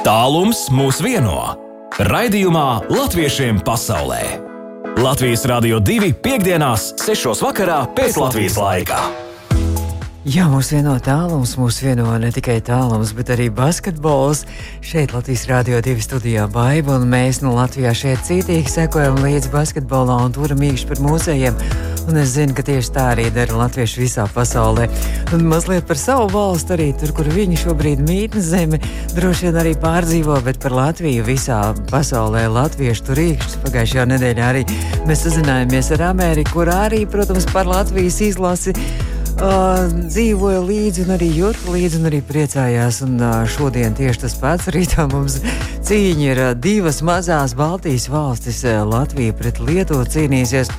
Tālums mūs vieno. Raidījumā Latviešiem pasaulē. Latvijas Rādio 2.5.6. pēc Latvijas laika. Jā, mūs vieno tālums, mūs vieno ne tikai tālums, bet arī basketbols. Šeit Latvijas Rādio 2 studijā Baiba, un mēs no Latvijā šeit cītīgi sekojam līdzi basketbolā un turam īkšķi par mūsējiem. Un es zinu, ka tieši tā arī dara latvieši visā pasaulē. Un mazliet par savu valstu arī tur, kur viņi šobrīd mītnes zemi, droši vien arī pārdzīvo, bet par Latviju visā pasaulē latviešu tur īkšķis. Pagājušajā nedēļā arī mēs sazinājāmies ar Ameriku, kur arī, protams, par Latvijas izlasi uh, dzīvoja līdzi, un arī jūta līdzi, un arī priecājās. Un, uh, šodien tieši tas pats rītā mums cīņa ir uh, divas mazās Baltijas valstis. Uh, Latvija pret Lietuvu cīnīsies.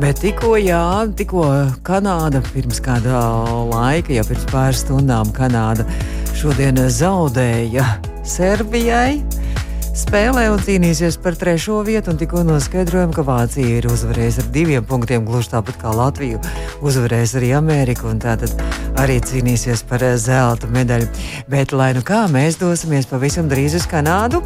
Bet tikko, jā, tikko Kanāda pirms kāda laika, jau pirms pāris stundām, Kanāda šodien zaudēja Serbijai spēlē un cīnīsies par trešo vietu. Tikko noskaidrojam, ka Vācija ir uzvarējusi ar diviem punktiem, gluži tāpat kā Latvija uzvarēs arī Ameriku, un tātad arī cīnīsies par zelta medaļu. Bet, lai nu kā, mēs dosimies pavisam drīz uz Kanādu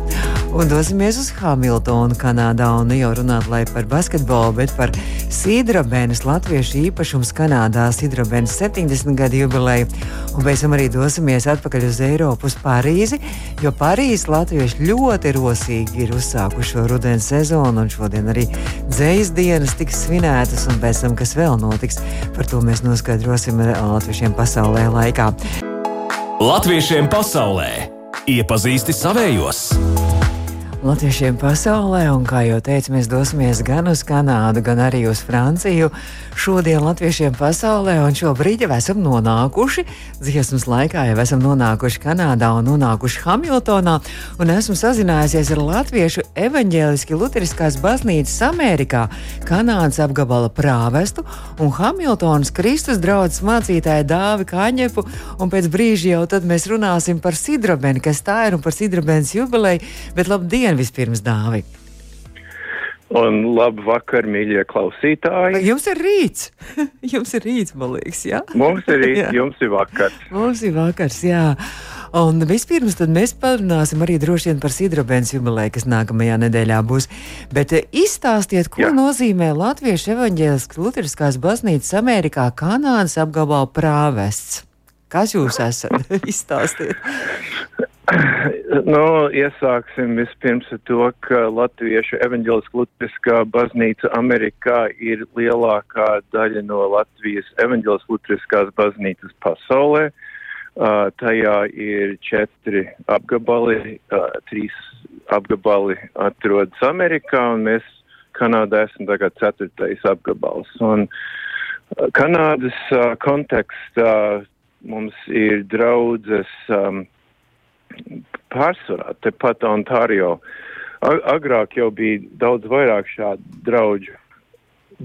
un dosimies uz Hamiltonu, Kanādā. Un jau runāt par basketbolu, bet par Sidrabēnas latviešu īpašums Kanādā, Sidrabēnas 70 gadu jubileju. Un pēc tam arī dosimies atpakaļ uz Eiropu, uz Parīzi, jo Parīzes latvieši ļoti rosīgi ir uzsākuši šo rudens sezonu, un šodien arī dzējas dienas tiks svinētas, un pēc tam, kas vēl notiks, par to mēs noskaidrosim latviešiem pasaulē laikā. Latviešiem pasaulē iepazīsti savējos! Latviešiem pasaulē, un kā jau teicu, mēs dosimies gan uz Kanādu, gan arī uz Franciju. Šodien Latviešiem pasaulē, un šobrīd jau esam nonākuši dziesmas laikā, jau esam nonākuši Kanādā un nonākuši Hamiltonā, un esmu sazinājusies ar Latviešu evaņģēliski Lutheriskās baznīcas Amerikā, Kanādas apgabala prāvestu un Hamiltonas Kristus draugs mācītāju Dāvi Kaņepu, un pēc brīža jau tad mēs runāsim par Sidrabeni, kas tā ir un par Sidrabenes jubileju, bet labdien! Labdien, vispirms dāvi! Un labu vakar, mīļie klausītāji. Jums ir rīts. jums ir rīts, man liekas, jā. Mums ir rīts, jums ir vakars. Mums ir vakars, jā. Un vispirms mēs parunāsim arī droši vien par Sidrobēnas jubileju, kas nākamajā nedēļā būs. Bet eh, izstāstiet, ko jā. nozīmē Latviešu evaņģēliskās Lutheriskās baznīcas Amerikā Kanādas apgabalā prāvests. Kas jūs esat? Izstāstiet. Nu, iesāksim vispirms ar to, ka Latviešu evaņģēliskā lutriskā baznīca Amerikā ir lielākā daļa no Latvijas evaņģēliskās lutriskās baznīcas pasaulē. Uh, tajā ir četri apgabali, uh, trīs apgabali atrodas Amerikā, un mēs Kanādā esam tagad ceturtais apgabals. Un Kanādas uh, kontekstā mums ir draudzes. Um, pārsvarā tepat Ontārio. Agrāk jau bija daudz vairāk šādu draugu,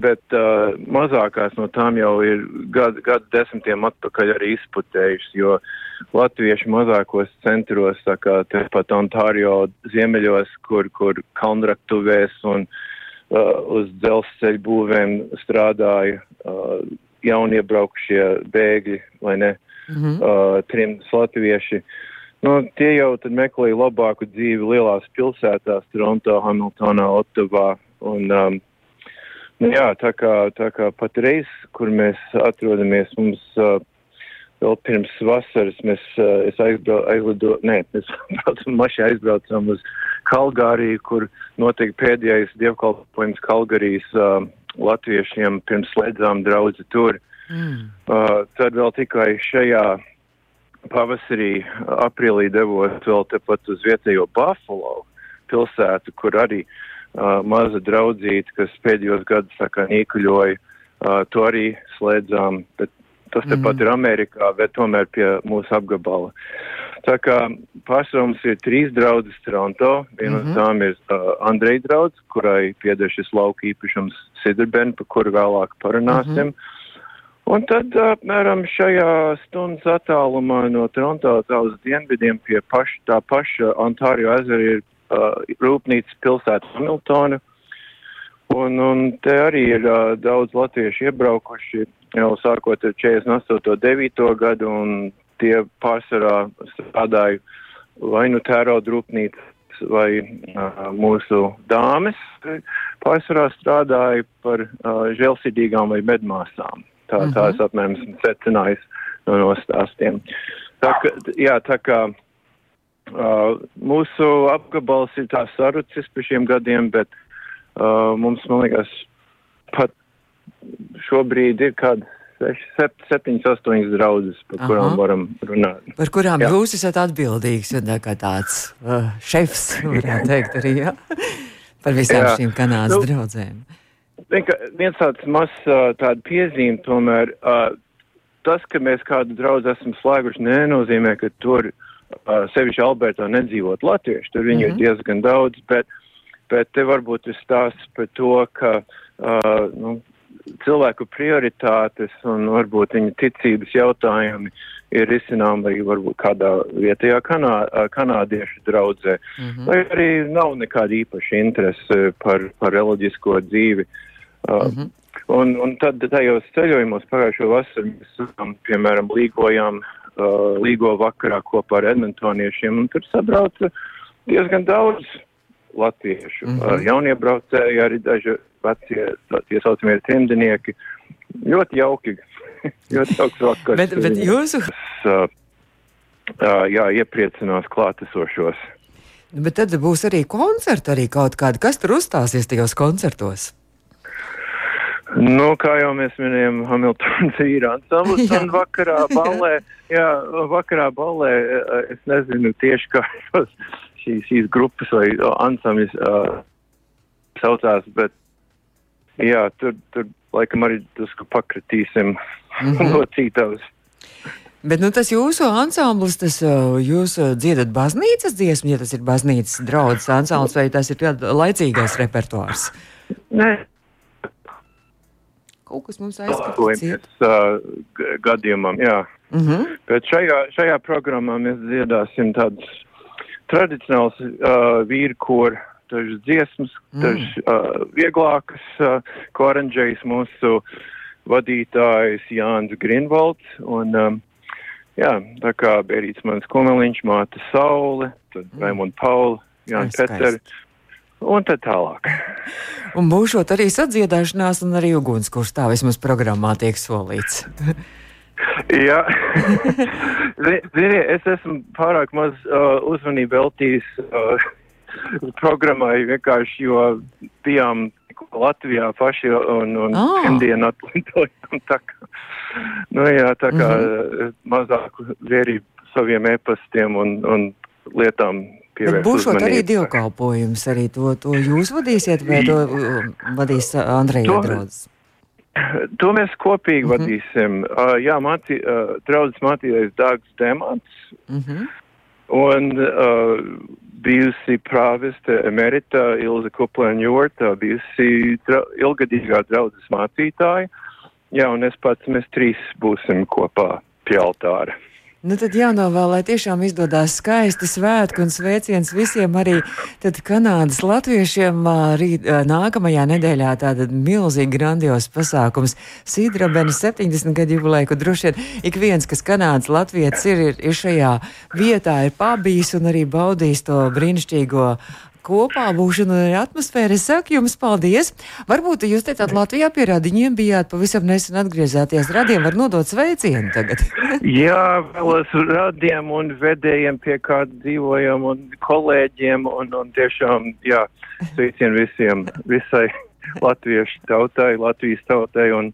bet uh, mazākās no tām jau ir gadu, gadu desmitiem atpakaļ arī izputējušas, jo latvieši mazākos centros, tā kā tepat Ontārio ziemeļos, kur, kur kalnraktuvēs un uh, uz dzelzceļu būvēm strādāja uh, jauniebraukušie bēgļi, vai ne, mm -hmm. uh, trimdas latvieši. Uh, Nu, tie jau meklēja labāku dzīvi lielās pilsētās, Toronto, Hamiltonā, Ottavā. Un, um, nu, jā, tā kā, tā kā patreiz, kur mēs atrodamies, mums uh, vēl pirms vasaras mēs uh, aizbrau, aizlido, nē, mēs mašā aizbraucam uz Kalgāriju, kur notiek pēdējais dievkalpojums Kalgārijas uh, latviešiem pirms slēdzām draudzi tur. Mm. Uh, tad vēl tikai šajā pavasarī, aprīlī devos vēl tepat uz vietējo Buffalo pilsētu, kur arī uh, maza draudzīte, kas pēdējos gadus tā kā nīkuļoja, uh, to arī slēdzām, bet tas tepat mm. ir Amerikā, bet tomēr pie mūsu apgabala. Tā kā pārsvarā mums ir trīs draudzes Toronto, viena no mm -hmm. tām ir uh, Andreja draudz, kurai pieder šis lauka īpašums Sidrben, par kuru vēlāk parunāsim. Mm -hmm. Un tad apmēram šajā stundas attālumā no Toronto uz dienvidiem pie paš, tā paša Ontārio ezera ir uh, rūpnīcas pilsēta Hamiltona. Un, un te arī ir uh, daudz latviešu iebraukuši jau sākot ar 48. 9. gadu, un tie pārsvarā strādāja vai nu tērauda rūpnīcas, vai uh, mūsu dāmas pārsvarā strādāja par uh, žēlsirdīgām vai medmāsām. Tā, uh -huh. tā es apmēram esmu secinājis no nostāstiem. Tā, ka, jā, tā kā uh, mūsu apgabals ir tā sarucis pa šiem gadiem, bet uh, mums, man liekas, pat šobrīd ir kāds 6, 7, 8 draudzes, par Aha. kurām varam runāt. Par kurām jā. jūs esat atbildīgs, un kā tāds uh, šefs, varētu teikt arī, jā? par visām jā. šīm Kanādas nu, draudzēm. Viens tāds mazs tāda piezīme tomēr, tas, ka mēs kādu draudzu esam slēguši, nenozīmē, ka tur sevišķi Albertā nedzīvot latvieši, tur viņu mm -hmm. ir mhm. diezgan daudz, bet, bet te varbūt ir stāsts par to, ka, nu, cilvēku prioritātes un varbūt viņa ticības jautājumi ir risinām arī varbūt kādā vietējā kanā, kanādiešu draudzē. Mm -hmm. Vai arī nav nekāda īpaša interese par, par reliģisko dzīvi. Uh, mm -hmm. Un, un tad tajos ceļojumos pagājušo vasaru mēs, um, piemēram, līgojām uh, līgo vakarā kopā ar edmontoniešiem, un tur sabrauca diezgan daudz latviešu. Mm -hmm. uh, jauniebraucēji, arī daži vecie, tie saucamie trimdinieki. Ļoti jauki. ļoti jauks vakars. bet, bet jūsu. Uh, uh, jā, iepriecinās klātesošos. Bet tad būs arī koncerti, arī kaut kādi. Kas tur uzstāsies tajos koncertos? Nu, kā jau mēs minējām, Hamiltons ir ansamblis un vakarā ballē, jā, vakarā ballē, es nezinu tieši kā šīs, šīs grupas vai ansamblis uh, saucās, bet jā, tur, tur laikam arī drusku pakritīsim mm -hmm. no cītavas. Bet nu, tas jūsu ansamblis, tas jūs dziedat baznīcas dziesmu, ja tas ir baznīcas draudzes ansamblis, vai tas ir laicīgais repertuārs? Nē. Kaut kas mums aizskatās. Uh, gadījumam, jā. Mm -hmm. Bet šajā, šajā programmā mēs dziedāsim tādus tradicionāls uh, vīru koru dažas dziesmas, mm. dažas uh, vieglākas, uh, ko aranžējis mūsu vadītājs Jānis Grinvalds. Un, um, jā, tā kā Bērīts mans kumeliņš, māte Saule, tad mm. Raimond Paula, Jānis Peters. Un tad tālāk. Un būšot arī sadziedāšanās un arī ugunskurs tā vismaz programmā tiek solīts. Jā, ziniet, es esmu pārāk maz uh, uzmanību veltījis uh, programmai vienkārši, jo bijām Latvijā paši un, un oh. pirmdienu atlintojām. Tā kā, nu jā, tā kā mm -hmm. mazāk vērību saviem e-pastiem un, un lietām Bet būšot arī divkalpojums, arī to, to jūs vadīsiet, vai to vadīs Andreja Drodzes? To mēs kopīgi mm -hmm. vadīsim. Uh, jā, mācī, uh, draudzes mācītājs Dārgs Demants. Mm -hmm. Un uh, bijusi prāveste emerita Ilza Kuplēna Jorta, bijusi dra ilgadīgā draudzes mācītāja. Jā, un es pats, mēs trīs būsim kopā pie altāra. Nu, tad jānovēl, lai tiešām izdodas skaisti svētki un sveiciens visiem arī Kanādas latviešiem. Rīt, nākamajā nedēļā tāda milzīga grandios pasākums Sidrabena 70 gadu jubileja, kur droši vien ik viens, kas Kanādas latvietis ir, ir, ir šajā vietā, ir pabijis un arī baudījis to brīnišķīgo kopā būšanu un atmosfēru. Es saku jums paldies. Varbūt jūs teicāt, Latvijā pie radiņiem bijāt pavisam nesen atgriezāties. Radiem var nodot sveicienu tagad. Jā, vēlos radiem un vedējiem pie kā dzīvojam un kolēģiem un, un tiešām, jā, sveicienu visiem, visai latviešu tautai, Latvijas tautai un,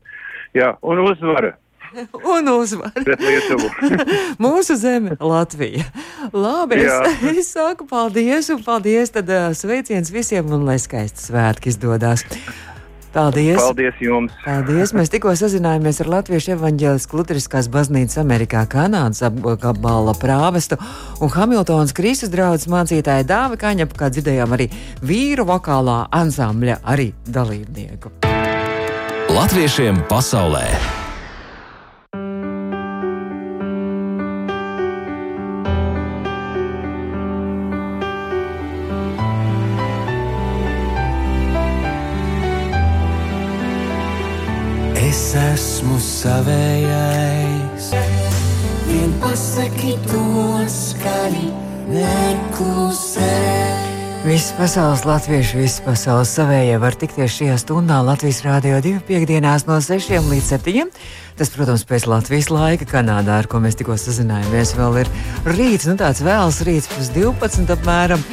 jā, un uzvara. un uzvar. Mūsu zeme, Latvija. Labi, es, es saku paldies un paldies. Tad sveiciens visiem un lai skaisti svētki izdodas. Paldies! Paldies jums! Paldies! Mēs tikko sazinājāmies ar Latviešu evaņģēlisku Lutriskās baznīcas Amerikā, Kanādas apgabala prāvestu un Hamiltonas Kristus draudzes mācītāju Dāvi Kaņapu, kā dzirdējām arī vīru vokālā ansambļa arī dalībnieku. Latviešiem pasaulē! Savējais. Vien pasaki to skaļi, neklusē. Visi pasaules latvieši, visi pasaules savējie var tikties šajā stundā Latvijas Rādio 2 piekdienās no 6 līdz 7. Tas, protams, pēc Latvijas laika Kanādā, ar ko mēs tikko sazinājāmies, vēl ir rīts, nu tāds vēls rīts, pus 12 apmēram.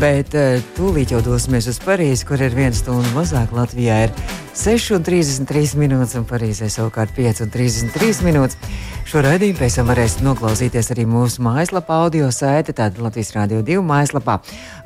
Bet uh, tūlīt jau dosimies uz Parīzi, kur ir viena stunda mazāk. Latvijā ir 6,33 minūtes, un Parīzē savukārt 5,33 minūtes. Šo raidījumu pēc tam varēsiet noklausīties arī mūsu mājaslapā, audio saite, tāda Latvijas Rādio 2 mājaslapā,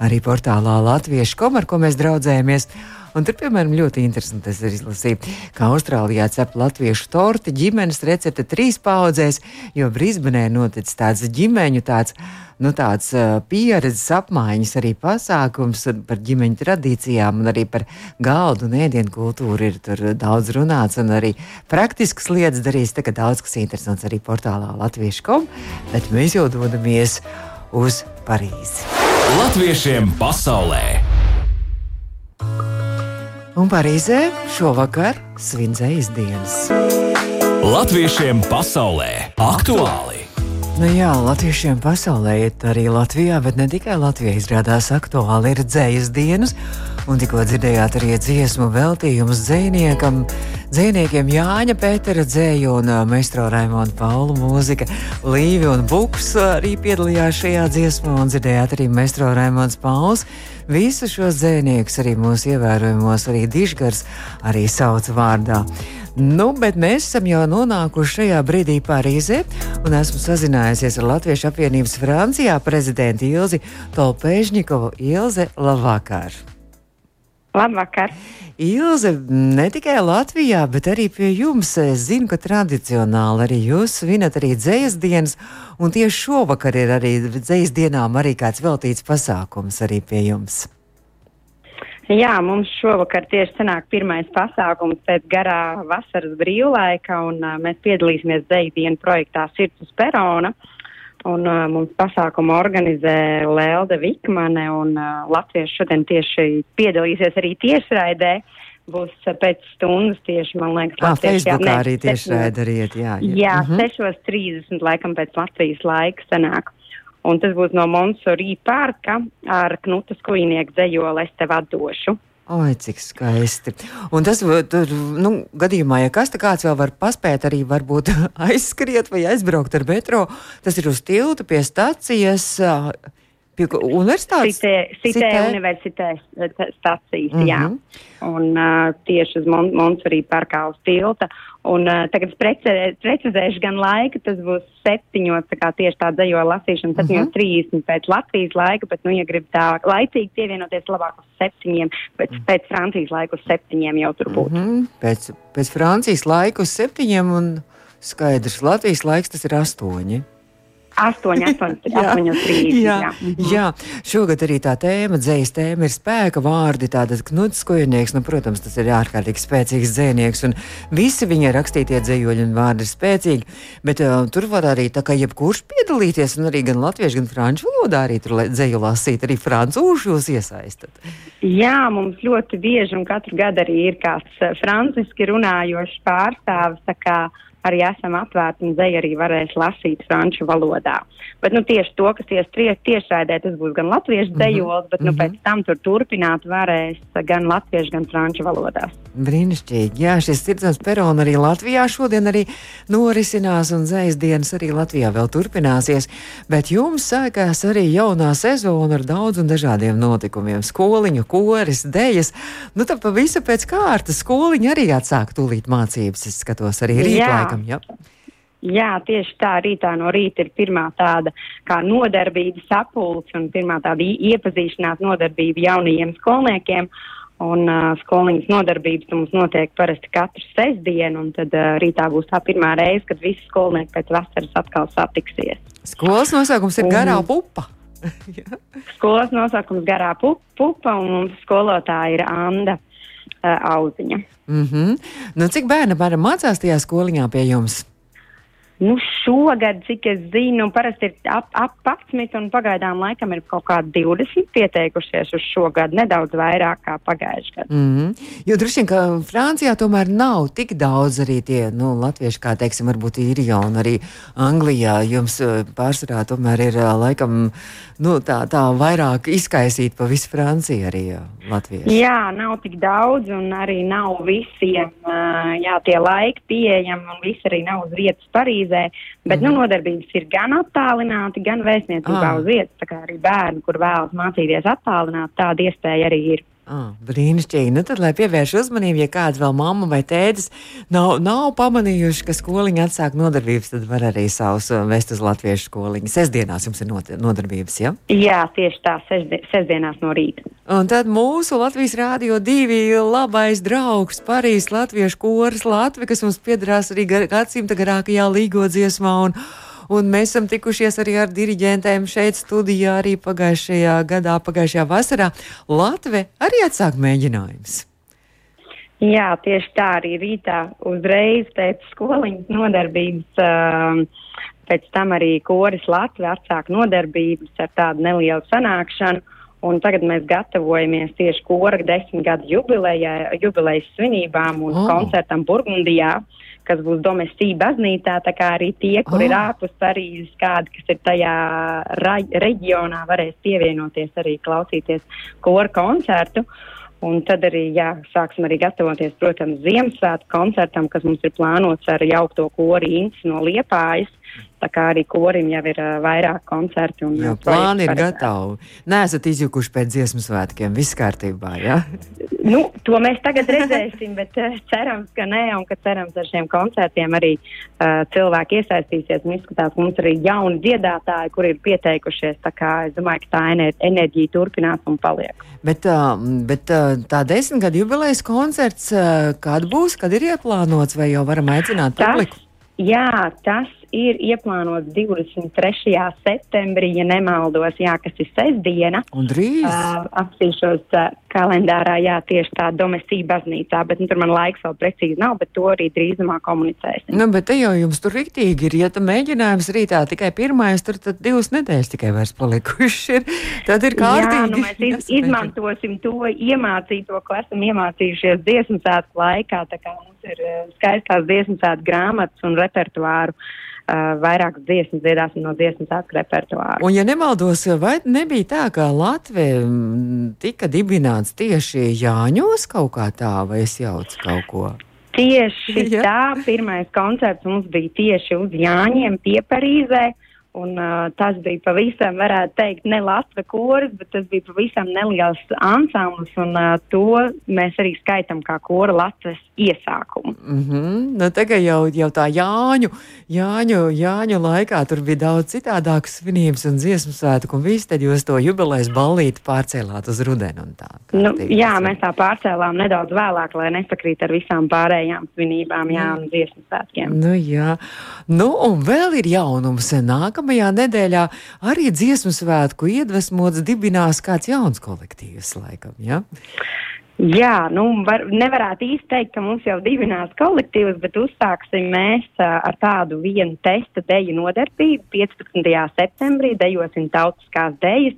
arī portālā Latviešu kom, ar ko mēs draudzējamies. Un tur, piemēram, ļoti interesanti es izlasīju, ka Austrālijā cep latviešu torti ģimenes recepte trīs paudzēs, jo Brisbanē noticis tāds ģimeņu tāds nu, tāds uh, pieredzes apmaiņas arī pasākums par ģimeņa tradīcijām un arī par galdu un ēdienu kultūru ir tur daudz runāts un arī praktiskas lietas darīs. Tā kā daudz kas interesants arī portālā latviešu.com, bet mēs jau dodamies uz Parīzi. Latviešiem pasaulē! Un Parīzē šovakar svindzējas dienas. Latviešiem pasaulē aktuāli! Nu jā, latviešiem pasaulē ir arī Latvijā, bet ne tikai Latvijā izrādās aktuāli ir dzējas dienas. Un tikko dzirdējāt arī dziesmu veltījumus dzējniekam, dzējniekiem Jāņa Pētera dzēju un meistro Raimonda Paulu mūzika. Līvi un Buks arī piedalījās šajā dziesmā un dzirdējāt arī meistro Raimonds Pauls. Visus šos dzējniekus arī mūsu ievērojamos arī Dižgars arī sauc vārdā. Nu, bet mēs esam jau nonākuši šajā brīdī Parīzē, un esmu sazinājusies ar Latviešu apvienības Francijā prezidentu Ilzi Tolpēžņikovu. Ilze, labvakar! Labvakar! Ilze, ne tikai Latvijā, bet arī pie jums. Es zinu, ka tradicionāli arī jūs svinat arī dzējas dienas, un tieši šovakar ir arī dzējas dienām arī kāds veltīts pasākums arī pie jums. Jā, mums šovakar tieši sanāk pirmais pasākums pēc garā vasaras brīvlaika, un uh, mēs piedalīsimies Zeidienas projektā Sirds uz Perona. Un, uh, mums pasākumu organizē Lelde Vikmane, un uh, Latvieši šodien tieši piedalīsies arī tiešraidē. Būs uh, pēc stundas tieši, man liekas, ah, Facebookā jā, arī tiešraidē ariet, jā. Jā, jā uh -huh. 6.30 laikam pēc Latvijas laika sanāk. Un tas būs no Monsorī parka ar Knuta skujnieku dzējoli es tev atdošu. Oi, cik skaisti. Un tas, tur, nu, gadījumā, ja kas te kāds vēl var paspēt, arī varbūt aizskriet vai aizbraukt ar metro, tas ir uz tilta pie stacijas. Pie universitātes? Citē, citē, citē? universitātes stacijas, mm -hmm. jā. Mhm. Un uh, tieši uz Mon Monsorī parkā uz tilta. Un uh, tagad es prece, precizēšu gan laiku, tas būs septiņos, tā kā tieši tā dzējo lasīšana, septiņos uh -huh. trīsdesmit pēc Latvijas laika, bet, nu, ja grib tā laicīgi pievienoties, labāk uz septiņiem, pēc, -huh. pēc Francijas laika uz septiņiem jau tur būtu. Uh -huh. pēc, pēc Francijas laika uz septiņiem un skaidrs, Latvijas laiks tas ir astoņi. 8, 8, 8, 3. Jā, jā. jā, šogad arī tā tēma, dzīslas tēma ir spēka vārdi. Tātad Knuds Skojnieks, nu, protams, tas ir ārkārtīgi spēcīgs dzēnieks, un visi viņa rakstītie dzējoļi un vārdi ir spēcīgi. Bet uh, tur var arī tā kā jebkurš piedalīties, un arī gan latviešu, gan franču valodā arī tur dzēju lasīt, arī francūšu jūs iesaistat. Jā, mums ļoti bieži un katru gadu arī ir kāds uh, franciski runājošs pārstāvis arī esam atvērti un dzēju arī varēs lasīt franču valodā. Bet nu, tieši to, kas tieši tiešraidē, tas būs gan latviešu mhm. dzējols, bet nu, mm -hmm. pēc tam tur turpināt varēs gan latviešu, gan franču valodās. Brīnišķīgi. Jā, šis tirdzniecības perons arī Latvijā šodien arī norisinās un dzējas dienas arī Latvijā vēl turpināsies. Bet jums sākās arī jaunā sezona ar daudz un dažādiem notikumiem. Skoliņu, koris, dejas. Nu, tā pa visu pēc kārtas skoliņa arī atsāk tūlīt mācības. Es skatos arī rīt laikam. Ja? Jā, tieši tā rītā no rīta ir pirmā tāda kā nodarbības sapulce un pirmā tāda iepazīšanās nodarbība jaunajiem skolniekiem. Un uh, skolniņas nodarbības mums notiek parasti katru sestdienu, un tad uh, rītā būs tā pirmā reize, kad visi skolnieki pēc vasaras atkal satiksies. Skolas nosaukums ir un, garā pupa. skolas nosaukums garā pupa, un mums skolotāja ir Anda uh, Auziņa. Mm -hmm. nu, cik bērni varam mācās tajā skoliņā pie jums? Nu, šogad, cik es zinu, parasti ir ap, ap 11 un pagaidām laikam ir kaut kādi 20 pieteikušies uz šo gadu, nedaudz vairāk kā pagājušajā gadā. Mm -hmm. Jo droši vien, ka Francijā tomēr nav tik daudz arī tie nu, latvieši, kā teiksim, varbūt īrijā un arī Anglijā. Jums eh, pārsvarā tomēr ir eh, laikam nu, tā, tā vairāk izkaisīt pa visu Franciju arī latvieši. Jā, nav tik daudz un arī nav visiem jā, tie laiki pieejami un visi arī nav uz vietas Parīzē palīdzēja. Bet mm -hmm. nu, nodarbības ir gan attālināti, gan vēstniecībā ah. uz vietas. Tā kā arī bērni, kur vēlas mācīties attālināt, tāda iespēja arī ir. Ah, brīnišķīgi. Nu, tad, lai pievērš uzmanību, ja kāds vēl mamma vai tētis nav, nav pamanījuši, ka skoliņa atsāk nodarbības, tad var arī savus uh, vest uz latviešu skoliņu. Sesdienās jums ir nodarbības, ja? Jā, tieši tā, sestdienās no rīta. Un tad mūsu Latvijas rādio divi labais draugs, Parīs latviešu koris Latvi, kas mums piedarās arī gadsimta garākajā līgo dziesmā. Un, Un mēs esam tikušies arī ar diriģentēm šeit studijā arī pagājušajā gadā, pagājušajā vasarā. Latve arī atsāk mēģinājums. Jā, tieši tā arī rītā uzreiz pēc skoliņas nodarbības. Um, pēc tam arī koris Latvija atsāk nodarbības ar tādu nelielu sanākšanu. Un tagad mēs gatavojamies tieši kora desmit gadu jubilejas svinībām un oh. koncertam Burgundijā. Uh, kas būs domestī baznīcā, tā kā arī tie, kur oh. ir ārpus Parīzes, kādi, kas ir tajā reģionā, varēs pievienoties arī klausīties kora koncertu. Un tad arī jā, sāksim arī gatavoties, protams, Ziemassvētku koncertam, kas mums ir plānots ar jaukto kori Ints no Liepājas. Tā kā arī korim jau ir uh, vairāk koncertu. Un, jā, plāni ir gatavi. Nē, esat izjukuši pēc dziesmu svētkiem. Viss kārtībā, jā? nu, to mēs tagad redzēsim, bet uh, cerams, ka nē, un ka cerams ar šiem koncertiem arī uh, cilvēki iesaistīsies. Un izskatās, mums arī jauni dziedātāji, kur ir pieteikušies. Tā kā es domāju, ka tā enerģija turpinās un paliek. Bet, uh, bet uh, tā desmitgadu jubilejas koncerts, uh, kad būs, kad ir ieplānots, vai jau varam aicināt publiku? Jā, tas ir ieplānots 23. septembrī, ja nemaldos, jā, kas ir sestdiena. Un drīz? Uh, apsīšos uh, kalendārā, jā, tieši tā domestīja baznīcā, bet nu, tur man laiks vēl precīzi nav, bet to arī drīzumā komunicēsim. Nu, bet te jau jums tur riktīgi ir, ja tam mēģinājums rītā tikai pirmais, tur tad divas nedēļas tikai vairs palikuši ir. Tad ir kārtīgi. Jā, nu mēs iz, izmantosim to iemācīto, ko esam iemācījušies dziesmu sētku laikā, tā kā mums ir skaistās dziesmu sētku grāmatas un repertuāru. Uh, uh, vairākas dziesmas dziedāsim no dziesmu sākuma repertuāra. Un, ja nemaldos, vai nebija tā, ka Latvija tika dibināts tieši Jāņos kaut kā tā, vai es jaucu kaut ko? Tieši ja. tā, pirmais koncerts mums bija tieši uz Jāņiem pie Parīzē. Uh, Un, uh, tas bija pavisam, varētu teikt, ne Latvijas koris, bet tas bija pavisam neliels ansamblis. Un, uh, to mēs arī skaitām kā kora Latvijas iesākumu. Mm -hmm. nu, tagad jau, jau tā Jāņu, Jāņu, Jāņu laikā tur bija daudz citādākas svinības un dziesmu svētku, un viss tad jūs to jubilejas ballīti pārcēlāt uz rudenu. Tā, nu, jā, mēs tā pārcēlām nedaudz vēlāk, lai nesakrīt ar visām pārējām svinībām, jā, un dziesmu svētkiem. Nu, jā, nu, un vēl ir jaunums nākamā nākamajā nedēļā arī dziesmu svētku iedvesmots dibinās kāds jauns kolektīvs, laikam. Ja? Jā, nu, var, nevarētu īsti teikt, ka mums jau dibinās kolektīvs, bet uzsāksim mēs uh, ar tādu vienu testa deju nodarbību. 15. septembrī dejosim tautiskās dejas.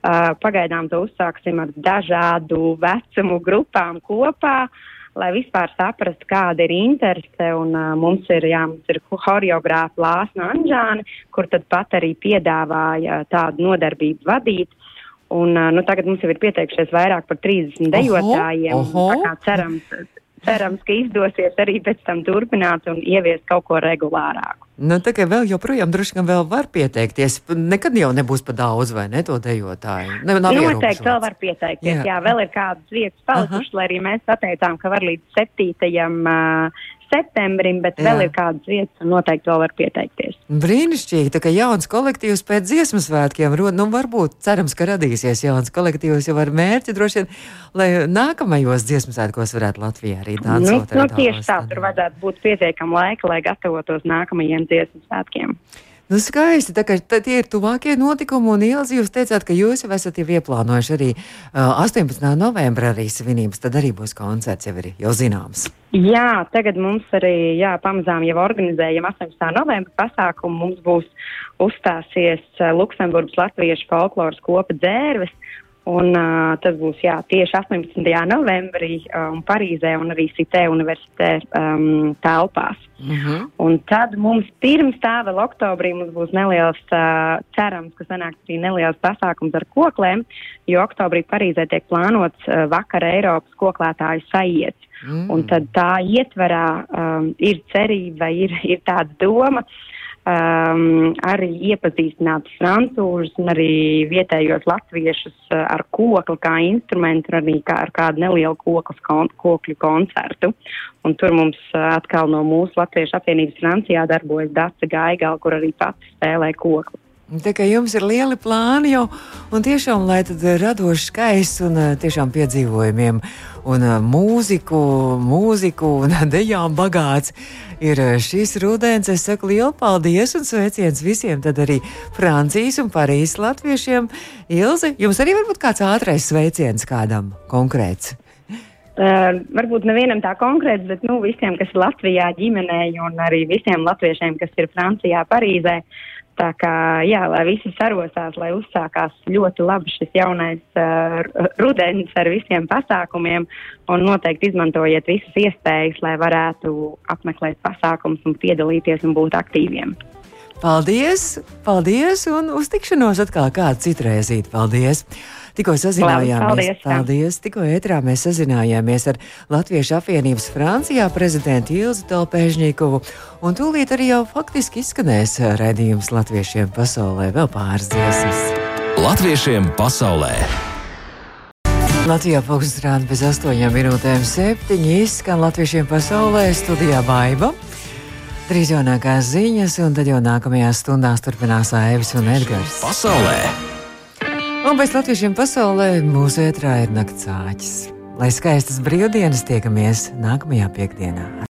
Uh, pagaidām to uzsāksim ar dažādu vecumu grupām kopā. Uh, lai vispār saprastu, kāda ir interese. Un, uh, mums ir, jā, mums ir horeogrāfa Lāsna Anģāne, kur tad pat arī piedāvāja tādu nodarbību vadīt. Un, uh, nu, tagad mums jau ir pieteikušies vairāk par 30 dejotājiem. Oho, oho. Cerams, cerams, ka izdosies arī pēc tam turpināt un ieviest kaut ko regulārāku. Nu, tā kā vēl joprojām droši vien vēl var pieteikties. Nekad jau nebūs pa daudz, vai ne, to dejotāju? Ne, Noteikti vēl var pieteikties. Jā, jā vēl ir kādas vietas palikušas, lai arī mēs pateicām, ka var līdz 7. Uh, septembrim, bet Jā. vēl ir kādas vietas, un noteikti vēl var pieteikties. Brīnišķīgi, tā kā jauns kolektīvs pēc dziesmu svētkiem, nu varbūt cerams, ka radīsies jauns kolektīvs jau ar mērķi droši vien, lai nākamajos dziesmu svētkos varētu Latvijā arī dansot. Nu, nu, tieši tā, tur vajadzētu būt pietiekam laika, lai gatavotos nākamajiem dziesmu svētkiem. Nu, skaisti. Tā kā tie ir tuvākie notikumi, un Ilzi, jūs teicāt, ka jūs jau esat jau ieplānojuši arī uh, 18. novembrī arī svinības. Tad arī būs koncerts, jau ir jau zināms. Jā, tagad mums arī jā, pamazām jau organizējam 18. novembra pasākumu. Mums būs uzstāsies Luksemburgas latviešu folkloras kopa dzērves. Un, uh, tas būs jā, tieši 18. novembrī um, Parīzē un arī Citē universitē um, telpās. Uh -huh. Un tad mums pirms tā vēl oktobrī mums būs neliels, uh, cerams, ka sanāks arī neliels pasākums ar koklēm, jo oktobrī Parīzē tiek plānots uh, vakar Eiropas koklētāju sajiets. Mm. Un tad tā ietverā um, ir cerība ir, ir tāda doma. Uh, um, arī iepazīstināt francūžus un arī vietējos latviešus uh, ar kokli kā instrumentu, arī kā ar kādu nelielu koklas kon kokļu koncertu. Un tur mums uh, atkal no mūsu Latviešu apvienības Francijā darbojas Dace Gaigala, kur arī pati spēlē kokli. Tā kā jums ir lieli plāni jau, un tiešām, lai tad radoši skaists un uh, tiešām piedzīvojumiem un uh, mūziku, mūziku un dejām bagāts ir šis rudens. Es saku lielu paldies un sveiciens visiem, tad arī Francijas un Parīzes latviešiem. Ilze, jums arī varbūt kāds ātrais sveiciens kādam konkrēts? Uh, varbūt nevienam tā konkrēts, bet nu, visiem, kas ir Latvijā ģimenei un arī visiem latviešiem, kas ir Francijā, Parīzē. Uh, Tā kā, jā, lai visi sarosās, lai uzsākās ļoti labi šis jaunais uh, rudens ar visiem pasākumiem, un noteikti izmantojiet visas iespējas, lai varētu apmeklēt pasākumus un piedalīties un būt aktīviem. Paldies, paldies, un uz tikšanos atkal kādu citreizīt. Paldies! Tikko sazinājāmies, paldies, paldies, tikko ētrā mēs sazinājāmies ar Latviešu apvienības Francijā prezidentu Ilzu Telpēžņīkovu, un tūlīt arī jau faktiski izskanēs redzījums latviešiem pasaulē vēl pāris dziesmas. Latviešiem pasaulē! Latvijā pūkstens rāda bez astoņām minūtēm septiņi izskan latviešiem pasaulē studijā Baiba. Trīs jaunākās ziņas, un tad jau nākamajās stundās turpinās Aivis un Edgars. Pasaulē! Un bez latviešiem pasaulē mūsu ētrā ir naktsāķis. Lai skaistas brīvdienas tiekamies nākamajā piekdienā.